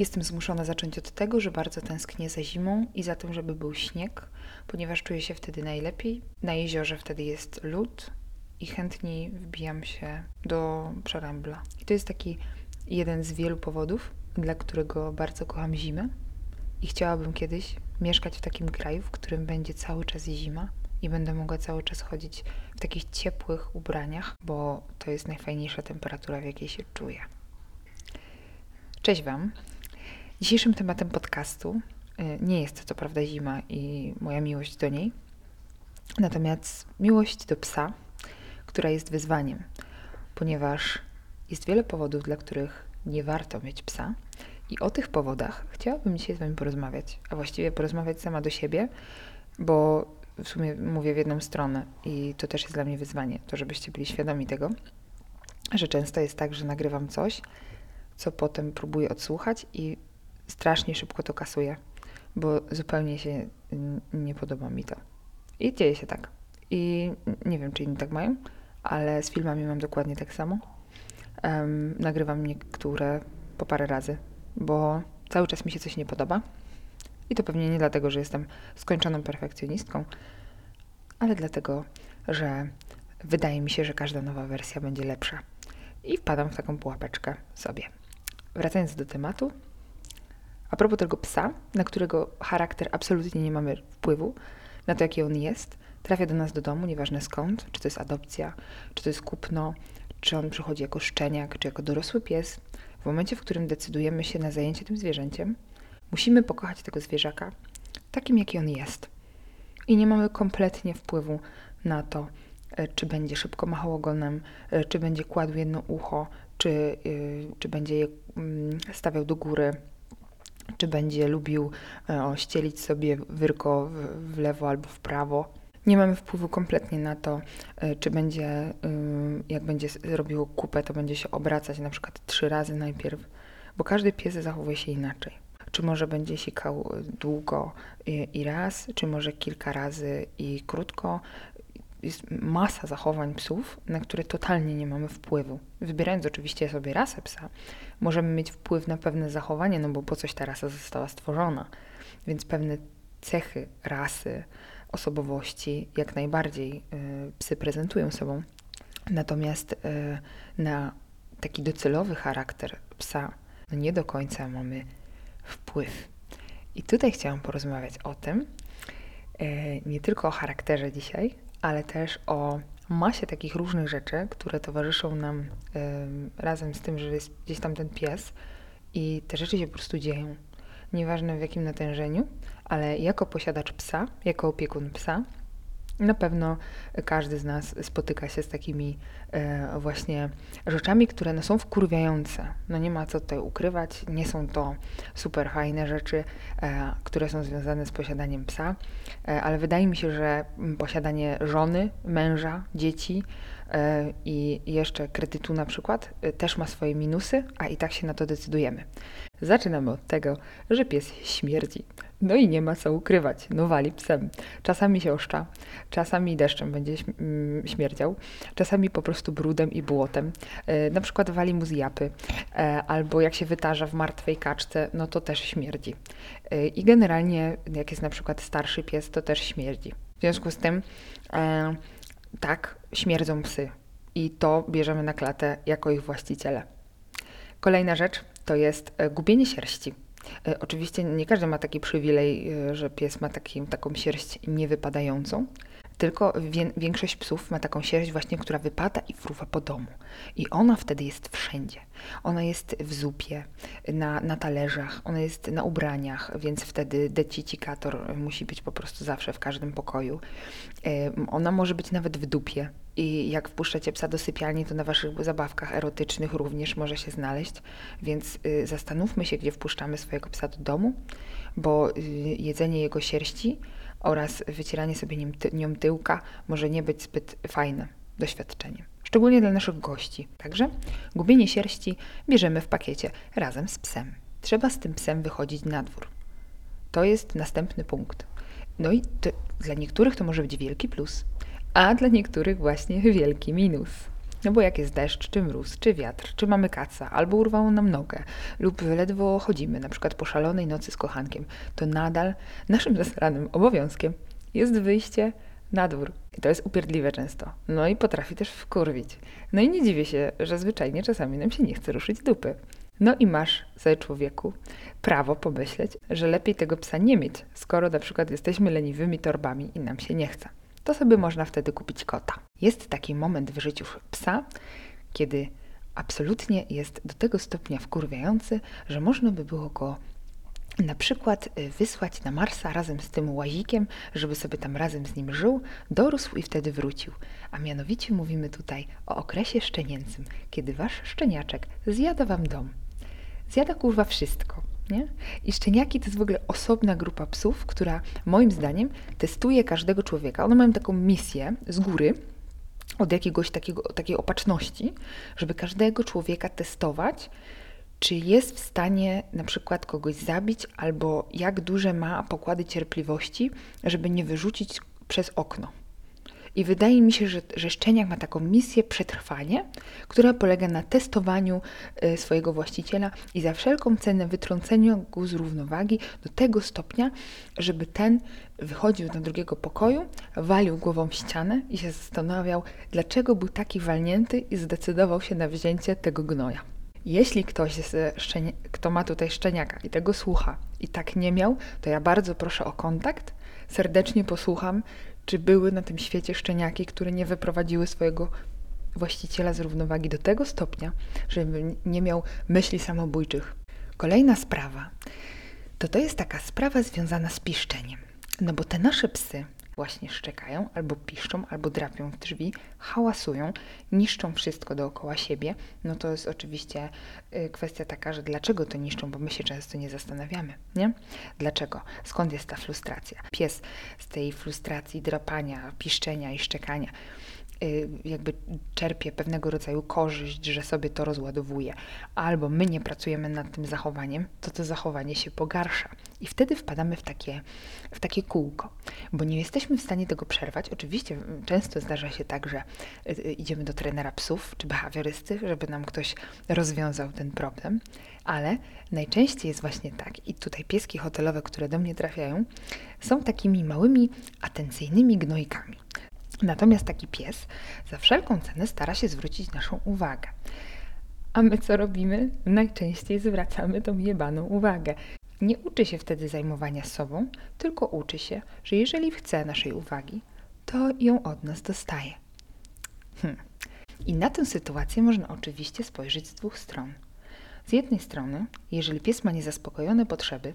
Jestem zmuszona zacząć od tego, że bardzo tęsknię za zimą i za tym, żeby był śnieg, ponieważ czuję się wtedy najlepiej. Na jeziorze wtedy jest lód i chętniej wbijam się do przerębla. I to jest taki jeden z wielu powodów, dla którego bardzo kocham zimę i chciałabym kiedyś mieszkać w takim kraju, w którym będzie cały czas zima i będę mogła cały czas chodzić w takich ciepłych ubraniach, bo to jest najfajniejsza temperatura, w jakiej się czuję. Cześć Wam. Dzisiejszym tematem podcastu y, nie jest co prawda zima i moja miłość do niej, natomiast miłość do psa, która jest wyzwaniem, ponieważ jest wiele powodów, dla których nie warto mieć psa. I o tych powodach chciałabym dzisiaj z Wami porozmawiać, a właściwie porozmawiać sama do siebie, bo w sumie mówię w jedną stronę i to też jest dla mnie wyzwanie, to żebyście byli świadomi tego, że często jest tak, że nagrywam coś, co potem próbuję odsłuchać i strasznie szybko to kasuję, bo zupełnie się nie podoba mi to. I dzieje się tak. I nie wiem, czy inni tak mają, ale z filmami mam dokładnie tak samo. Um, nagrywam niektóre po parę razy, bo cały czas mi się coś nie podoba. I to pewnie nie dlatego, że jestem skończoną perfekcjonistką, ale dlatego, że wydaje mi się, że każda nowa wersja będzie lepsza. I wpadam w taką pułapeczkę sobie. Wracając do tematu, a propos tego psa, na którego charakter absolutnie nie mamy wpływu, na to jaki on jest, trafia do nas do domu, nieważne skąd, czy to jest adopcja, czy to jest kupno, czy on przychodzi jako szczeniak, czy jako dorosły pies. W momencie, w którym decydujemy się na zajęcie tym zwierzęciem, musimy pokochać tego zwierzaka takim, jaki on jest. I nie mamy kompletnie wpływu na to, e, czy będzie szybko machał ogonem, e, czy będzie kładł jedno ucho, czy, y, czy będzie je mm, stawiał do góry, czy będzie lubił e, o, ścielić sobie wyrko w, w lewo albo w prawo. Nie mamy wpływu kompletnie na to, e, czy będzie, y, jak będzie robił kupę, to będzie się obracać na przykład trzy razy najpierw, bo każdy pies zachowuje się inaczej. Czy może będzie sikał długo i raz, czy może kilka razy i krótko, jest masa zachowań psów, na które totalnie nie mamy wpływu. Wybierając oczywiście sobie rasę psa, możemy mieć wpływ na pewne zachowanie, no bo po coś ta rasa została stworzona. Więc pewne cechy rasy, osobowości jak najbardziej y, psy prezentują sobą. Natomiast y, na taki docelowy charakter psa no nie do końca mamy wpływ. I tutaj chciałam porozmawiać o tym, y, nie tylko o charakterze dzisiaj, ale też o masie takich różnych rzeczy, które towarzyszą nam razem z tym, że jest gdzieś tam ten pies i te rzeczy się po prostu dzieją. Nieważne w jakim natężeniu, ale jako posiadacz psa, jako opiekun psa, na pewno każdy z nas spotyka się z takimi e, właśnie rzeczami, które no, są wkurwiające. No nie ma co tutaj ukrywać, nie są to super fajne rzeczy, e, które są związane z posiadaniem psa, e, ale wydaje mi się, że posiadanie żony, męża, dzieci i jeszcze kredytu na przykład e, też ma swoje minusy, a i tak się na to decydujemy. Zaczynamy od tego, że pies śmierdzi. No i nie ma co ukrywać, no wali psem. Czasami się oszcza, czasami deszczem będzie mm, śmierdział, czasami po prostu brudem i błotem. E, na przykład wali mu z japy, e, albo jak się wytarza w martwej kaczce, no to też śmierdzi. E, I generalnie jak jest na przykład starszy pies, to też śmierdzi. W związku z tym tak, śmierdzą psy i to bierzemy na klatę jako ich właściciele. Kolejna rzecz to jest gubienie sierści. E, oczywiście nie każdy ma taki przywilej, e, że pies ma taki, taką sierść niewypadającą, tylko większość psów ma taką sierść właśnie, która wypada i fruwa po domu. I ona wtedy jest wszędzie. Ona jest w zupie, na, na talerzach, ona jest na ubraniach, więc wtedy decicikator musi być po prostu zawsze w każdym pokoju. Ona może być nawet w dupie. I jak wpuszczacie psa do sypialni, to na waszych zabawkach erotycznych również może się znaleźć. Więc y, zastanówmy się, gdzie wpuszczamy swojego psa do domu, bo y, jedzenie jego sierści oraz wycieranie sobie nim, ty, nią tyłka może nie być zbyt fajne doświadczeniem. Szczególnie dla naszych gości. Także gubienie sierści bierzemy w pakiecie razem z psem. Trzeba z tym psem wychodzić na dwór. To jest następny punkt. No i to, dla niektórych to może być wielki plus, a dla niektórych właśnie wielki minus. No bo jak jest deszcz, czy mróz, czy wiatr, czy mamy kaca, albo urwało nam nogę, lub ledwo chodzimy, na przykład po szalonej nocy z kochankiem, to nadal naszym zasranym obowiązkiem jest wyjście na dwór. I to jest upierdliwe często. No i potrafi też wkurwić. No i nie dziwię się, że zwyczajnie czasami nam się nie chce ruszyć dupy. No i masz, sobie człowieku, prawo pomyśleć, że lepiej tego psa nie mieć, skoro na przykład jesteśmy leniwymi torbami i nam się nie chce. To sobie można wtedy kupić kota. Jest taki moment w życiu psa, kiedy absolutnie jest do tego stopnia wkurwiający, że można by było go na przykład y, wysłać na Marsa razem z tym łazikiem, żeby sobie tam razem z nim żył, dorósł i wtedy wrócił. A mianowicie mówimy tutaj o okresie szczenięcym, kiedy wasz szczeniaczek zjada wam dom. Zjada kurwa wszystko. Nie? I szczeniaki to jest w ogóle osobna grupa psów, która moim zdaniem testuje każdego człowieka. One mają taką misję z góry, od jakiegoś takiego, takiej opatrzności, żeby każdego człowieka testować, czy jest w stanie na przykład kogoś zabić, albo jak duże ma pokłady cierpliwości, żeby nie wyrzucić przez okno. I wydaje mi się, że, że szczeniak ma taką misję przetrwanie, która polega na testowaniu y, swojego właściciela i za wszelką cenę wytrąceniu go z równowagi do tego stopnia, żeby ten wychodził do drugiego pokoju, walił głową w ścianę i się zastanawiał, dlaczego był taki walnięty i zdecydował się na wzięcie tego gnoja. Jeśli ktoś, kto ma tutaj szczeniaka i tego słucha i tak nie miał, to ja bardzo proszę o kontakt. Serdecznie posłucham, czy były na tym świecie szczeniaki, które nie wyprowadziły swojego właściciela z równowagi do tego stopnia, żeby nie miał myśli samobójczych. Kolejna sprawa to to jest taka sprawa związana z piszczeniem. No bo te nasze psy właśnie szczekają, albo piszczą, albo drapią w drzwi, hałasują, niszczą wszystko dookoła siebie, no to jest oczywiście y, kwestia taka, że dlaczego to niszczą, bo my się często nie zastanawiamy, nie? Dlaczego? Skąd jest ta frustracja? Pies z tej frustracji drapania, piszczenia i szczekania jakby czerpie pewnego rodzaju korzyść, że sobie to rozładowuje, albo my nie pracujemy nad tym zachowaniem, to to zachowanie się pogarsza. I wtedy wpadamy w takie, w takie kółko, bo nie jesteśmy w stanie tego przerwać. Oczywiście często zdarza się tak, że y, y, idziemy do trenera psów czy behawiorysty, żeby nam ktoś rozwiązał ten problem, ale najczęściej jest właśnie tak, i tutaj pieski hotelowe, które do mnie trafiają, są takimi małymi atencyjnymi gnojkami. Natomiast taki pies za wszelką cenę stara się zwrócić naszą uwagę. A my co robimy? Najczęściej zwracamy tą jebaną uwagę. Nie uczy się wtedy zajmowania sobą, tylko uczy się, że jeżeli chce naszej uwagi, to ją od nas dostaje. Hm. I na tę sytuację można oczywiście spojrzeć z dwóch stron. Z jednej strony, jeżeli pies ma niezaspokojone potrzeby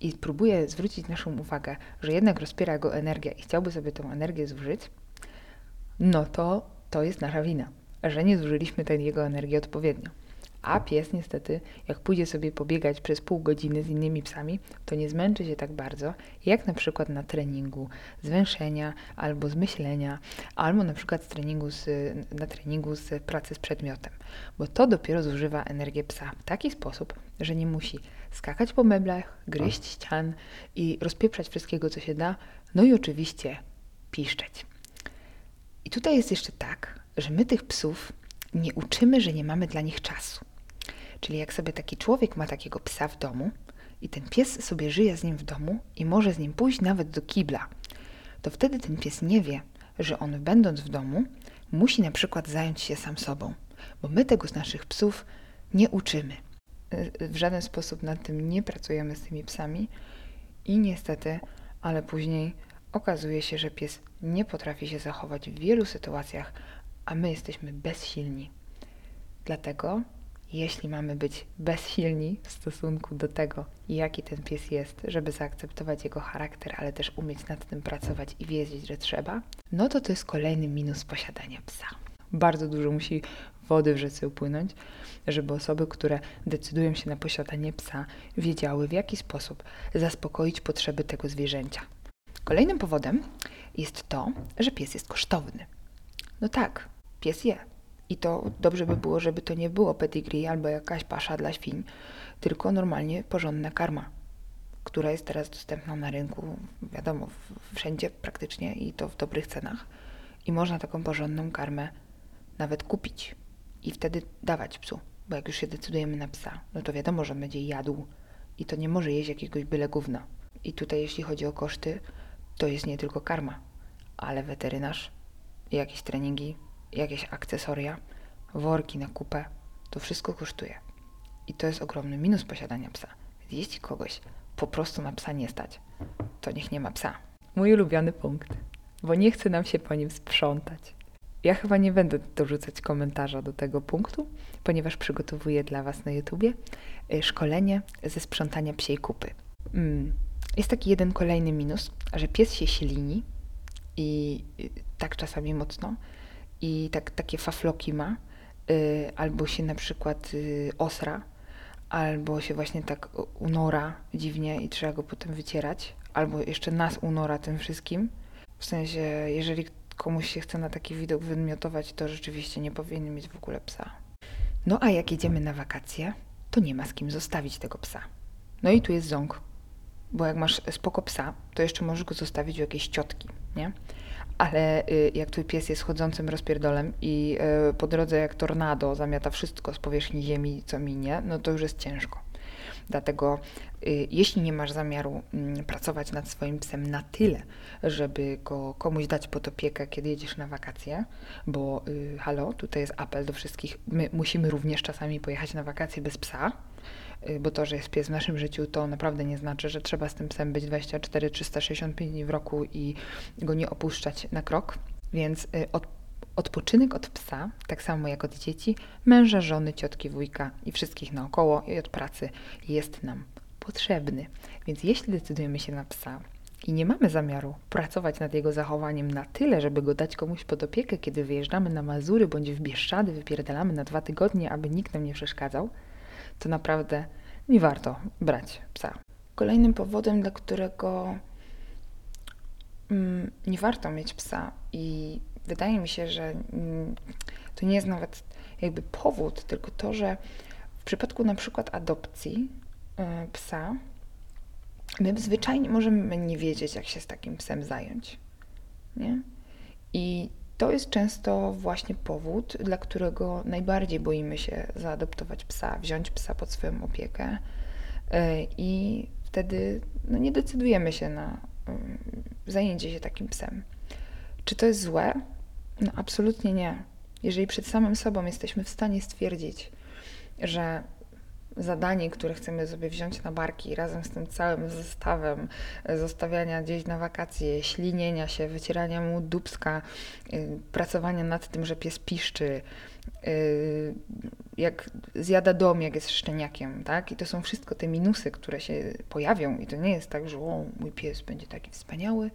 i próbuje zwrócić naszą uwagę, że jednak rozpiera go energia i chciałby sobie tę energię zużyć, no to to jest nasza wina, że nie zużyliśmy tej jego energii odpowiednio. A pies niestety, jak pójdzie sobie pobiegać przez pół godziny z innymi psami, to nie zmęczy się tak bardzo, jak na przykład na treningu zwęszenia albo z myślenia, albo na przykład z treningu z, na treningu z pracy z przedmiotem, bo to dopiero zużywa energię psa w taki sposób, że nie musi skakać po meblach, gryźć ścian i rozpieprzać wszystkiego, co się da, no i oczywiście piszczeć. I tutaj jest jeszcze tak, że my tych psów nie uczymy, że nie mamy dla nich czasu. Czyli jak sobie taki człowiek ma takiego psa w domu i ten pies sobie żyje z nim w domu i może z nim pójść nawet do kibla, to wtedy ten pies nie wie, że on będąc w domu musi na przykład zająć się sam sobą, bo my tego z naszych psów nie uczymy. W żaden sposób nad tym nie pracujemy z tymi psami i niestety, ale później okazuje się, że pies nie potrafi się zachować w wielu sytuacjach, a my jesteśmy bezsilni. Dlatego, jeśli mamy być bezsilni w stosunku do tego, jaki ten pies jest, żeby zaakceptować jego charakter, ale też umieć nad tym pracować i wiedzieć, że trzeba, no to to jest kolejny minus posiadania psa. Bardzo dużo musi wody w rzece upłynąć, żeby osoby, które decydują się na posiadanie psa, wiedziały, w jaki sposób zaspokoić potrzeby tego zwierzęcia. Kolejnym powodem jest to, że pies jest kosztowny. No tak, pies je. I to dobrze by było, żeby to nie było pedigree albo jakaś pasza dla świń, tylko normalnie porządna karma, która jest teraz dostępna na rynku, wiadomo, wszędzie praktycznie i to w dobrych cenach. I można taką porządną karmę nawet kupić i wtedy dawać psu. Bo jak już się decydujemy na psa, no to wiadomo, że on będzie jadł i to nie może jeść jakiegoś byle gówna. I tutaj jeśli chodzi o koszty, to jest nie tylko karma, ale weterynarz, jakieś treningi, jakieś akcesoria, worki na kupę, to wszystko kosztuje. I to jest ogromny minus posiadania psa. Jeśli kogoś po prostu na psa nie stać, to niech nie ma psa. Mój ulubiony punkt, bo nie chce nam się po nim sprzątać. Ja chyba nie będę dorzucać komentarza do tego punktu, ponieważ przygotowuję dla Was na YouTubie y, szkolenie ze sprzątania psiej kupy. Mm. Jest taki jeden kolejny minus, że pies się ślini i y, tak czasami mocno i tak, takie fafloki ma, y, albo się na przykład osra, albo się właśnie tak unora dziwnie i trzeba go potem wycierać, albo jeszcze nas unora tym wszystkim. W sensie, jeżeli komuś się chce na taki widok wymiotować, to rzeczywiście nie powinien mieć w ogóle psa. No a jak jedziemy na wakacje, to nie ma z kim zostawić tego psa. No i tu jest ząg. Bo jak masz spoko psa, to jeszcze możesz go zostawić u jakiejś ciotki, nie? Ale y, jak twój pies jest chodzącym rozpierdolem i y, po drodze jak tornado zamiata wszystko z powierzchni ziemi, co minie, no to już jest ciężko. Dlatego y, jeśli nie masz zamiaru y, pracować nad swoim psem na tyle, żeby go komuś dać pod opiekę, kiedy jedziesz na wakacje, bo halo, tutaj jest apel do wszystkich, my musimy również czasami pojechać na wakacje bez psa, bo to, że jest pies w naszym życiu, to naprawdę nie znaczy, że trzeba z tym psem być 24, 365 dni w roku i go nie opuszczać na krok. Więc y, od Odpoczynek od psa, tak samo jak od dzieci, męża, żony, ciotki, wujka i wszystkich naokoło i od pracy jest nam potrzebny. Więc jeśli decydujemy się na psa i nie mamy zamiaru pracować nad jego zachowaniem na tyle, żeby go dać komuś pod opiekę, kiedy wyjeżdżamy na Mazury bądź w Bieszczady, wypierdalamy na dwa tygodnie, aby nikt nam nie przeszkadzał, to naprawdę nie warto brać psa. Kolejnym powodem, dla którego mm, nie warto mieć psa i wydaje mi się, że mm, to nie jest nawet jakby powód, tylko to, że w przypadku na przykład adopcji e, psa, my zwyczajnie możemy nie wiedzieć, jak się z takim psem zająć. Nie? I to jest często właśnie powód, dla którego najbardziej boimy się zaadoptować psa, wziąć psa pod swoją opiekę e, i wtedy no, nie decydujemy się na mm, zajęcie się takim psem. Czy to jest złe? No absolutnie nie. Jeżeli przed samym sobą jesteśmy w stanie stwierdzić, że zadanie, które chcemy sobie wziąć na barki razem z tym całym zestawem zostawiania gdzieś na wakacje, ślinienia się, wycierania mu dubska, yy, pracowania nad tym, że pies piszczy, yy, jak zjada dom, jak jest szczeniakiem, tak? I to są wszystko te minusy, które się pojawią i to nie jest tak, że o, mój pies będzie taki wspaniały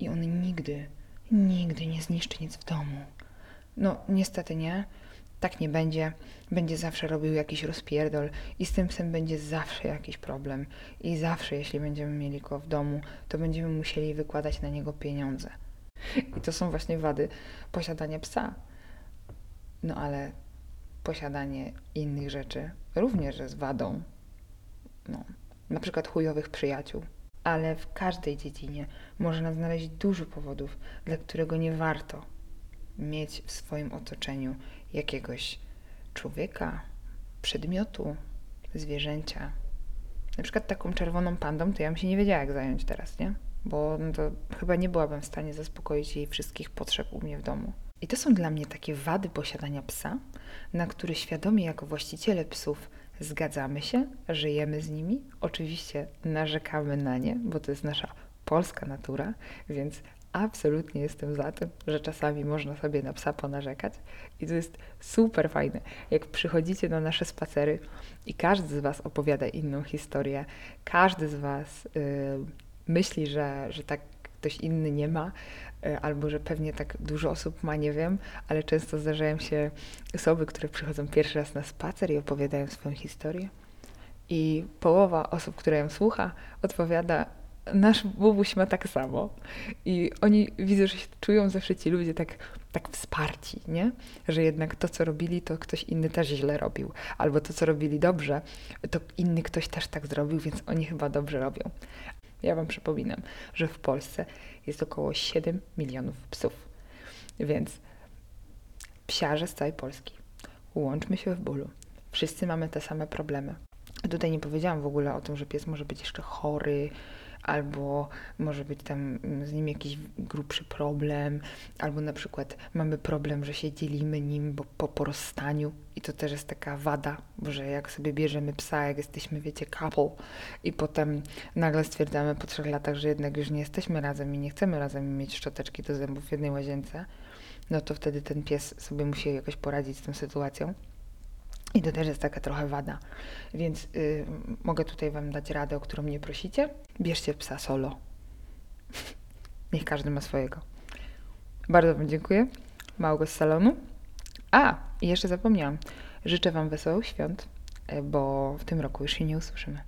i on nigdy nigdy nie zniszczy nic w domu. No, niestety nie. Tak nie będzie. Będzie zawsze robił jakiś rozpierdol i z tym psem będzie zawsze jakiś problem. I zawsze, jeśli będziemy mieli go w domu, to będziemy musieli wykładać na niego pieniądze. I to są właśnie wady posiadania psa. No ale posiadanie innych rzeczy również jest wadą. No, na przykład chujowych przyjaciół ale w każdej dziedzinie można znaleźć dużo powodów, dla którego nie warto mieć w swoim otoczeniu jakiegoś człowieka, przedmiotu, zwierzęcia. Na przykład taką czerwoną pandą, to ja bym się nie wiedziała, jak zająć teraz, nie? Bo no to chyba nie byłabym w stanie zaspokoić jej wszystkich potrzeb u mnie w domu. I to są dla mnie takie wady posiadania psa, na które świadomie jako właściciele psów Zgadzamy się, żyjemy z nimi, oczywiście narzekamy na nie, bo to jest nasza polska natura, więc absolutnie jestem za tym, że czasami można sobie na psa ponarzekać i to jest super fajne. Jak przychodzicie na nasze spacery i każdy z Was opowiada inną historię, każdy z Was yy, myśli, że, że tak ktoś inny nie ma, E, albo że pewnie tak dużo osób ma, nie wiem, ale często zdarzają się osoby, które przychodzą pierwszy raz na spacer i opowiadają swoją historię. I połowa osób, która ją słucha, odpowiada, nasz bubuś ma tak samo. I oni widzą, że się czują zawsze ci ludzie tak, tak wsparci, nie? Że jednak to, co robili, to ktoś inny też źle robił. Albo to, co robili dobrze, to inny ktoś też tak zrobił, więc oni chyba dobrze robią. Ja Wam przypominam, że w Polsce jest około 7 milionów psów. Więc psiarze z całej Polski. Łączmy się w bólu. Wszyscy mamy te same problemy. Tutaj nie powiedziałam w ogóle o tym, że pies może być jeszcze chory, albo może być tam mm, z nim jakiś grubszy problem, albo na przykład mamy problem, że się dzielimy nim bo po, po rozstaniu i to też jest taka wada, że jak sobie bierzemy psa, jak jesteśmy, wiecie, couple i potem nagle stwierdzamy po trzech latach, że jednak już nie jesteśmy razem i nie chcemy razem mieć szczoteczki do zębów w jednej łazience, no to wtedy ten pies sobie musi jakoś poradzić z tą sytuacją. I to też jest taka trochę wada. Więc y, mogę tutaj Wam dać radę, o którą mnie prosicie. Bierzcie psa solo. Niech każdy ma swojego. Bardzo Wam dziękuję. Małego z salonu. A, jeszcze zapomniałam. Życzę Wam wesołych świąt, bo w tym roku już się nie usłyszymy.